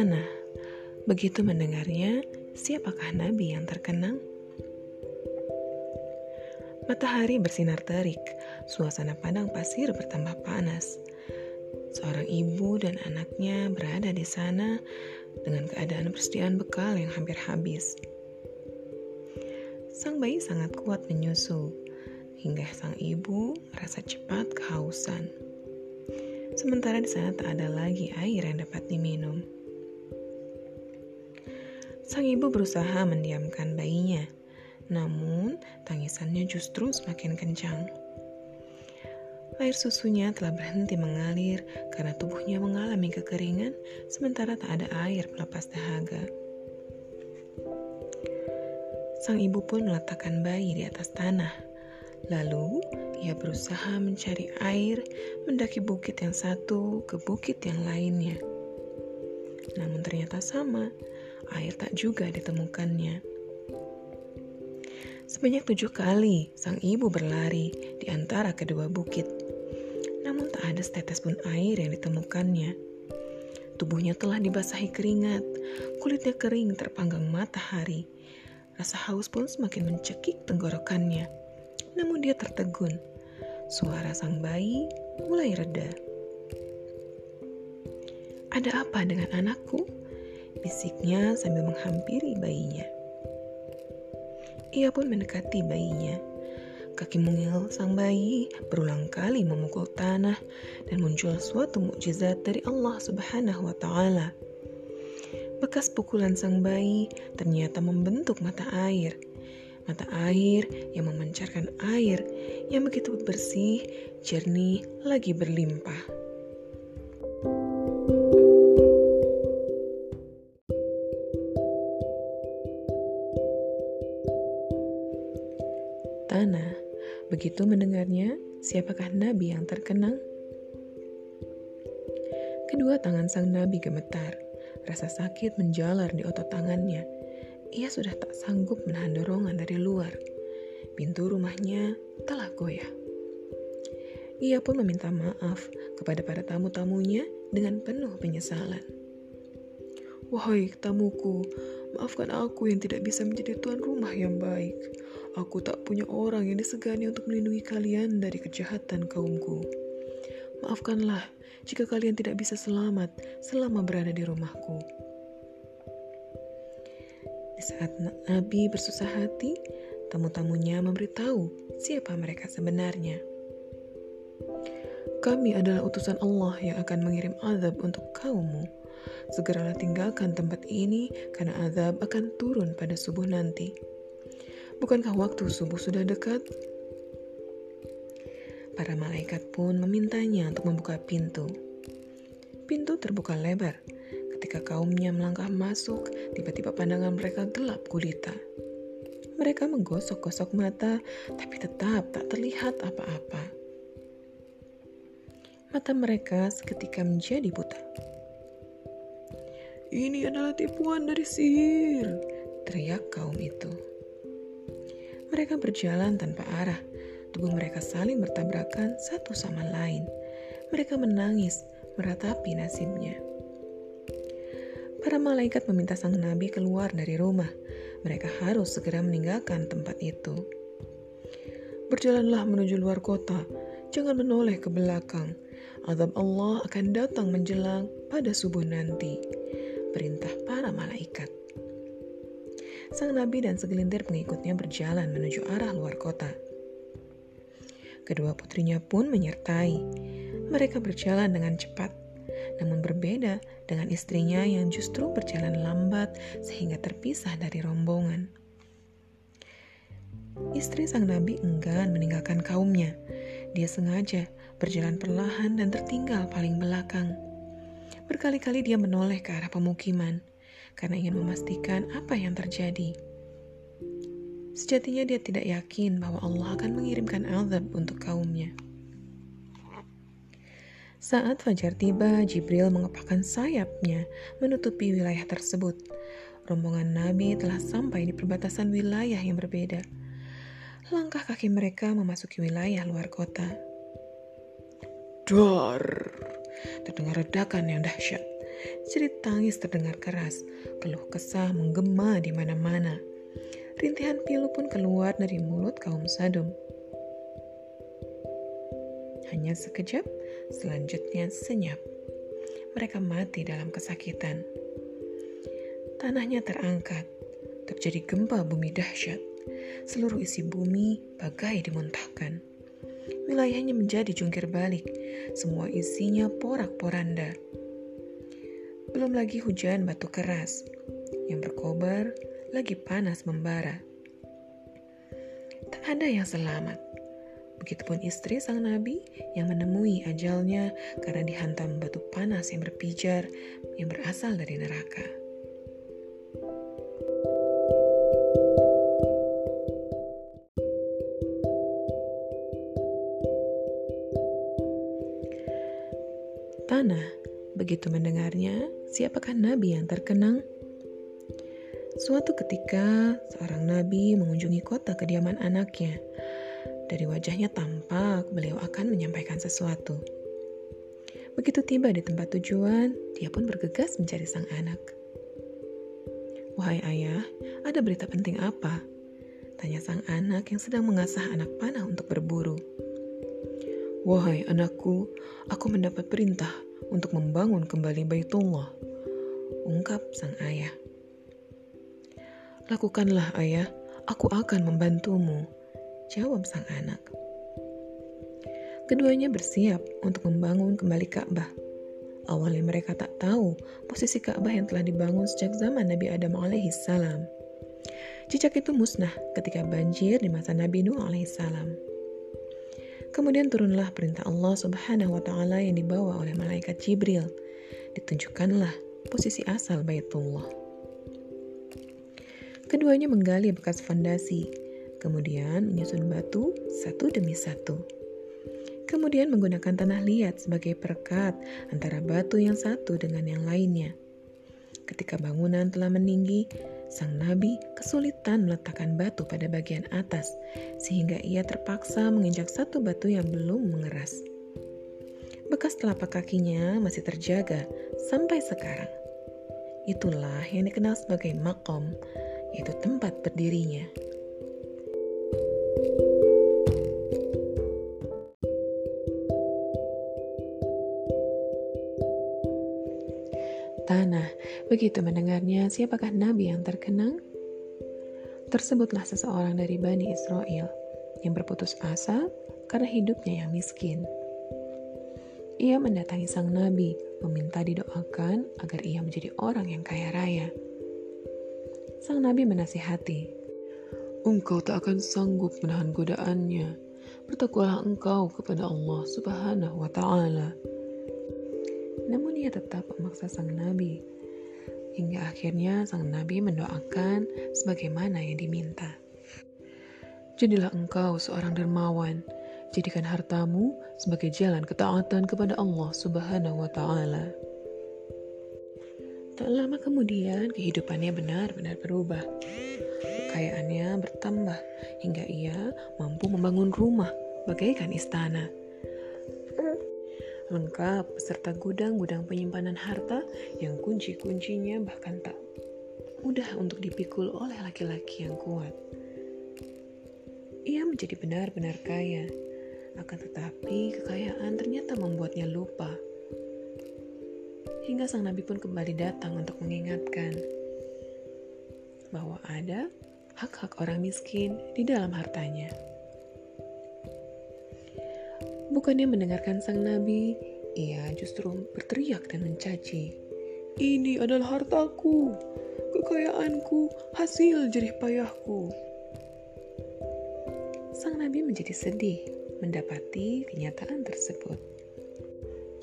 Tanah, begitu mendengarnya, siapakah nabi yang terkenang? Matahari bersinar terik, suasana padang pasir bertambah panas. Seorang ibu dan anaknya berada di sana dengan keadaan persediaan bekal yang hampir habis. Sang bayi sangat kuat menyusu, hingga sang ibu merasa cepat kehausan. Sementara di sana tak ada lagi air yang dapat diminum. Sang ibu berusaha mendiamkan bayinya, namun tangisannya justru semakin kencang. Air susunya telah berhenti mengalir karena tubuhnya mengalami kekeringan, sementara tak ada air pelepas dahaga. Sang ibu pun meletakkan bayi di atas tanah. Lalu ia berusaha mencari air, mendaki bukit yang satu ke bukit yang lainnya. Namun ternyata sama, air tak juga ditemukannya. Sebanyak tujuh kali sang ibu berlari di antara kedua bukit namun tak ada setetes pun air yang ditemukannya. Tubuhnya telah dibasahi keringat, kulitnya kering terpanggang matahari. Rasa haus pun semakin mencekik tenggorokannya. Namun dia tertegun. Suara sang bayi mulai reda. Ada apa dengan anakku? Bisiknya sambil menghampiri bayinya. Ia pun mendekati bayinya. Kaki mungil sang bayi berulang kali memukul tanah dan muncul suatu mukjizat dari Allah Subhanahu wa taala. Bekas pukulan sang bayi ternyata membentuk mata air. Mata air yang memancarkan air yang begitu bersih, jernih, lagi berlimpah. Tanah Begitu mendengarnya, siapakah nabi yang terkenang? Kedua tangan sang nabi gemetar. Rasa sakit menjalar di otot tangannya. Ia sudah tak sanggup menahan dorongan dari luar. Pintu rumahnya telah goyah. Ia pun meminta maaf kepada para tamu-tamunya dengan penuh penyesalan. Wahai tamuku, maafkan aku yang tidak bisa menjadi tuan rumah yang baik. Aku tak punya orang yang disegani untuk melindungi kalian dari kejahatan kaumku. Maafkanlah jika kalian tidak bisa selamat selama berada di rumahku. Di saat Nabi bersusah hati, tamu-tamunya memberitahu siapa mereka sebenarnya. Kami adalah utusan Allah yang akan mengirim azab untuk kaummu. Segeralah tinggalkan tempat ini karena azab akan turun pada subuh nanti. Bukankah waktu subuh sudah dekat? Para malaikat pun memintanya untuk membuka pintu. Pintu terbuka lebar. Ketika kaumnya melangkah masuk, tiba-tiba pandangan mereka gelap gulita. Mereka menggosok-gosok mata, tapi tetap tak terlihat apa-apa. Mata mereka seketika menjadi buta. Ini adalah tipuan dari sihir, teriak kaum itu. Mereka berjalan tanpa arah. Tubuh mereka saling bertabrakan satu sama lain. Mereka menangis, meratapi nasibnya. Para malaikat meminta sang nabi keluar dari rumah. Mereka harus segera meninggalkan tempat itu. Berjalanlah menuju luar kota, jangan menoleh ke belakang. Azab Allah akan datang menjelang pada subuh nanti. Perintah para malaikat sang nabi dan segelintir pengikutnya berjalan menuju arah luar kota. Kedua putrinya pun menyertai. Mereka berjalan dengan cepat, namun berbeda dengan istrinya yang justru berjalan lambat sehingga terpisah dari rombongan. Istri sang nabi enggan meninggalkan kaumnya. Dia sengaja berjalan perlahan dan tertinggal paling belakang. Berkali-kali dia menoleh ke arah pemukiman, karena ingin memastikan apa yang terjadi. Sejatinya dia tidak yakin bahwa Allah akan mengirimkan azab untuk kaumnya. Saat fajar tiba, Jibril mengepakkan sayapnya menutupi wilayah tersebut. Rombongan Nabi telah sampai di perbatasan wilayah yang berbeda. Langkah kaki mereka memasuki wilayah luar kota. Dar! Terdengar ledakan yang dahsyat. Jerit tangis terdengar keras, keluh kesah menggema di mana-mana. Rintihan pilu pun keluar dari mulut kaum Sadum. Hanya sekejap, selanjutnya senyap. Mereka mati dalam kesakitan. Tanahnya terangkat, terjadi gempa bumi dahsyat. Seluruh isi bumi bagai dimuntahkan. Wilayahnya menjadi jungkir balik, semua isinya porak-poranda. Belum lagi hujan batu keras yang berkobar, lagi panas membara. Tak ada yang selamat. Begitupun istri sang nabi yang menemui ajalnya karena dihantam batu panas yang berpijar yang berasal dari neraka. Begitu mendengarnya, siapakah nabi yang terkenang? Suatu ketika, seorang nabi mengunjungi kota kediaman anaknya. Dari wajahnya tampak beliau akan menyampaikan sesuatu. Begitu tiba di tempat tujuan, dia pun bergegas mencari sang anak. Wahai ayah, ada berita penting apa? Tanya sang anak yang sedang mengasah anak panah untuk berburu. Wahai anakku, aku mendapat perintah untuk membangun kembali Baitullah. Ungkap sang ayah. Lakukanlah ayah, aku akan membantumu. Jawab sang anak. Keduanya bersiap untuk membangun kembali Ka'bah. Awalnya mereka tak tahu posisi Ka'bah yang telah dibangun sejak zaman Nabi Adam alaihi salam. Jejak itu musnah ketika banjir di masa Nabi Nuh alaihi salam. Kemudian turunlah perintah Allah Subhanahu wa taala yang dibawa oleh malaikat Jibril. Ditunjukkanlah posisi asal Baitullah. Keduanya menggali bekas fondasi, kemudian menyusun batu satu demi satu. Kemudian menggunakan tanah liat sebagai perekat antara batu yang satu dengan yang lainnya. Ketika bangunan telah meninggi, sang nabi kesulitan meletakkan batu pada bagian atas, sehingga ia terpaksa menginjak satu batu yang belum mengeras. Bekas telapak kakinya masih terjaga sampai sekarang. Itulah yang dikenal sebagai makom, yaitu tempat berdirinya. Begitu mendengarnya, siapakah nabi yang terkenang? Tersebutlah seseorang dari Bani Israel yang berputus asa karena hidupnya yang miskin. Ia mendatangi sang nabi, meminta didoakan agar ia menjadi orang yang kaya raya. Sang nabi menasihati, Engkau tak akan sanggup menahan godaannya. Bertakwalah engkau kepada Allah Subhanahu wa Ta'ala namun ia tetap memaksa sang nabi. Hingga akhirnya sang nabi mendoakan sebagaimana yang diminta. Jadilah engkau seorang dermawan, jadikan hartamu sebagai jalan ketaatan kepada Allah Subhanahu wa taala. Tak lama kemudian kehidupannya benar-benar berubah. Kekayaannya bertambah hingga ia mampu membangun rumah bagaikan istana lengkap beserta gudang-gudang penyimpanan harta yang kunci-kuncinya bahkan tak mudah untuk dipikul oleh laki-laki yang kuat. Ia menjadi benar-benar kaya, akan tetapi kekayaan ternyata membuatnya lupa. Hingga sang nabi pun kembali datang untuk mengingatkan bahwa ada hak-hak orang miskin di dalam hartanya. Bukannya mendengarkan sang nabi, ia justru berteriak dan mencaci. Ini adalah hartaku, kekayaanku, hasil jerih payahku. Sang nabi menjadi sedih mendapati kenyataan tersebut.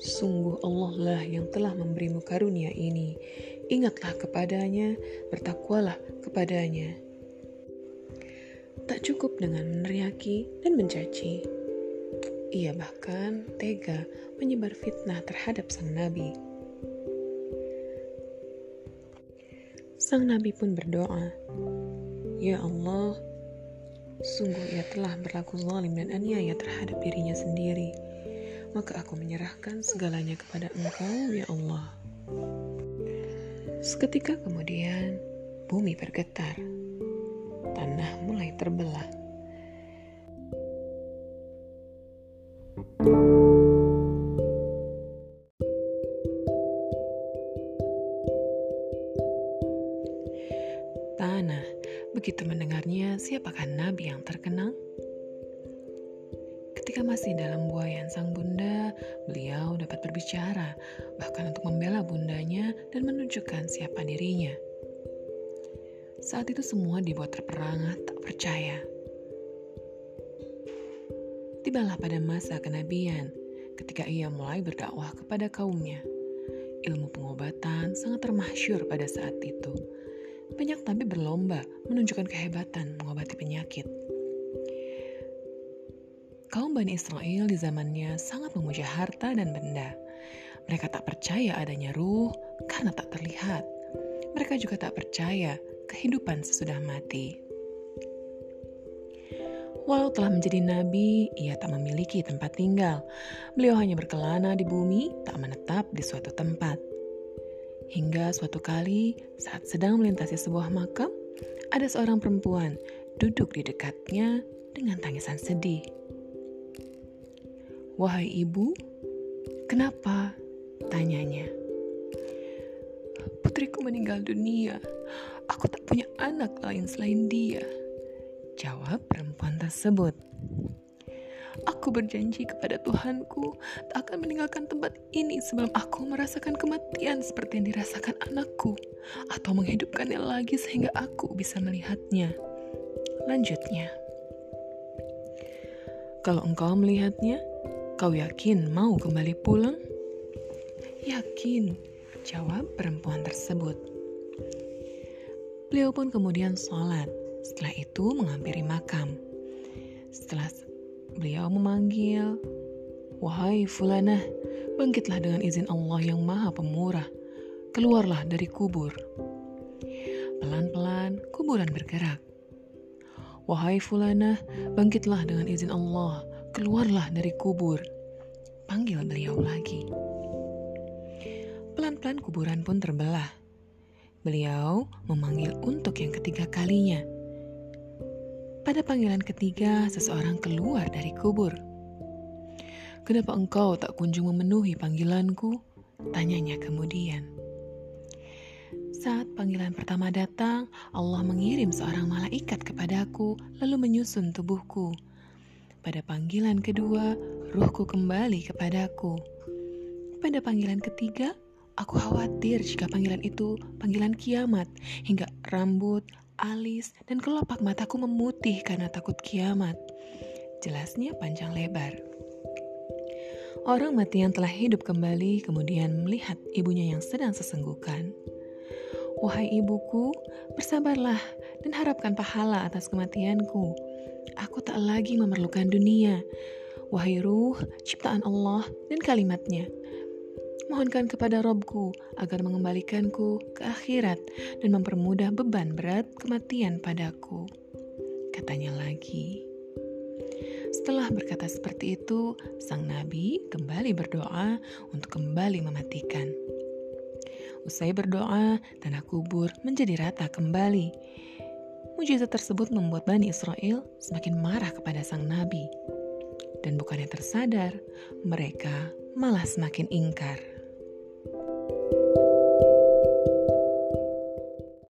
Sungguh Allah lah yang telah memberimu karunia ini. Ingatlah kepadanya, bertakwalah kepadanya. Tak cukup dengan meneriaki dan mencaci ia bahkan tega menyebar fitnah terhadap sang nabi. Sang nabi pun berdoa, "Ya Allah, sungguh ia telah berlaku zalim dan aniaya terhadap dirinya sendiri. Maka aku menyerahkan segalanya kepada Engkau, ya Allah." Seketika kemudian, bumi bergetar. Tanah mulai terbelah. Begitu mendengarnya, siapakah nabi yang terkenal? Ketika masih dalam buayan sang bunda, beliau dapat berbicara, bahkan untuk membela bundanya dan menunjukkan siapa dirinya. Saat itu semua dibuat terperangah tak percaya. Tibalah pada masa kenabian, ketika ia mulai berdakwah kepada kaumnya. Ilmu pengobatan sangat termasyur pada saat itu. Banyak tabib berlomba menunjukkan kehebatan mengobati penyakit. Kaum Bani Israel di zamannya sangat memuja harta dan benda. Mereka tak percaya adanya ruh karena tak terlihat. Mereka juga tak percaya kehidupan sesudah mati. Walau telah menjadi nabi, ia tak memiliki tempat tinggal. Beliau hanya berkelana di bumi, tak menetap di suatu tempat. Hingga suatu kali, saat sedang melintasi sebuah makam, ada seorang perempuan duduk di dekatnya dengan tangisan sedih. Wahai ibu, kenapa? Tanyanya. Putriku meninggal dunia. Aku tak punya anak lain selain dia. Jawab perempuan tersebut. Aku berjanji kepada Tuhanku tak akan meninggalkan tempat ini sebelum aku merasakan kematian seperti yang dirasakan anakku atau menghidupkannya lagi sehingga aku bisa melihatnya. Lanjutnya. Kalau engkau melihatnya, Kau yakin mau kembali pulang? Yakin, jawab perempuan tersebut. Beliau pun kemudian sholat. Setelah itu menghampiri makam. Setelah beliau memanggil, Wahai Fulanah, bangkitlah dengan izin Allah yang maha pemurah. Keluarlah dari kubur. Pelan-pelan kuburan bergerak. Wahai Fulanah, bangkitlah dengan izin Allah keluarlah dari kubur. Panggil beliau lagi. Pelan-pelan kuburan pun terbelah. Beliau memanggil untuk yang ketiga kalinya. Pada panggilan ketiga, seseorang keluar dari kubur. Kenapa engkau tak kunjung memenuhi panggilanku? Tanyanya kemudian. Saat panggilan pertama datang, Allah mengirim seorang malaikat kepadaku, lalu menyusun tubuhku. Pada panggilan kedua, ruhku kembali kepadaku. Pada panggilan ketiga, aku khawatir jika panggilan itu panggilan kiamat, hingga rambut, alis, dan kelopak mataku memutih karena takut kiamat. Jelasnya panjang lebar. Orang mati yang telah hidup kembali kemudian melihat ibunya yang sedang sesenggukan. Wahai ibuku, bersabarlah dan harapkan pahala atas kematianku aku tak lagi memerlukan dunia. Wahai ruh, ciptaan Allah dan kalimatnya. Mohonkan kepada Robku agar mengembalikanku ke akhirat dan mempermudah beban berat kematian padaku. Katanya lagi. Setelah berkata seperti itu, sang nabi kembali berdoa untuk kembali mematikan. Usai berdoa, tanah kubur menjadi rata kembali. Mujizat tersebut membuat Bani Israel semakin marah kepada sang nabi. Dan bukannya tersadar, mereka malah semakin ingkar.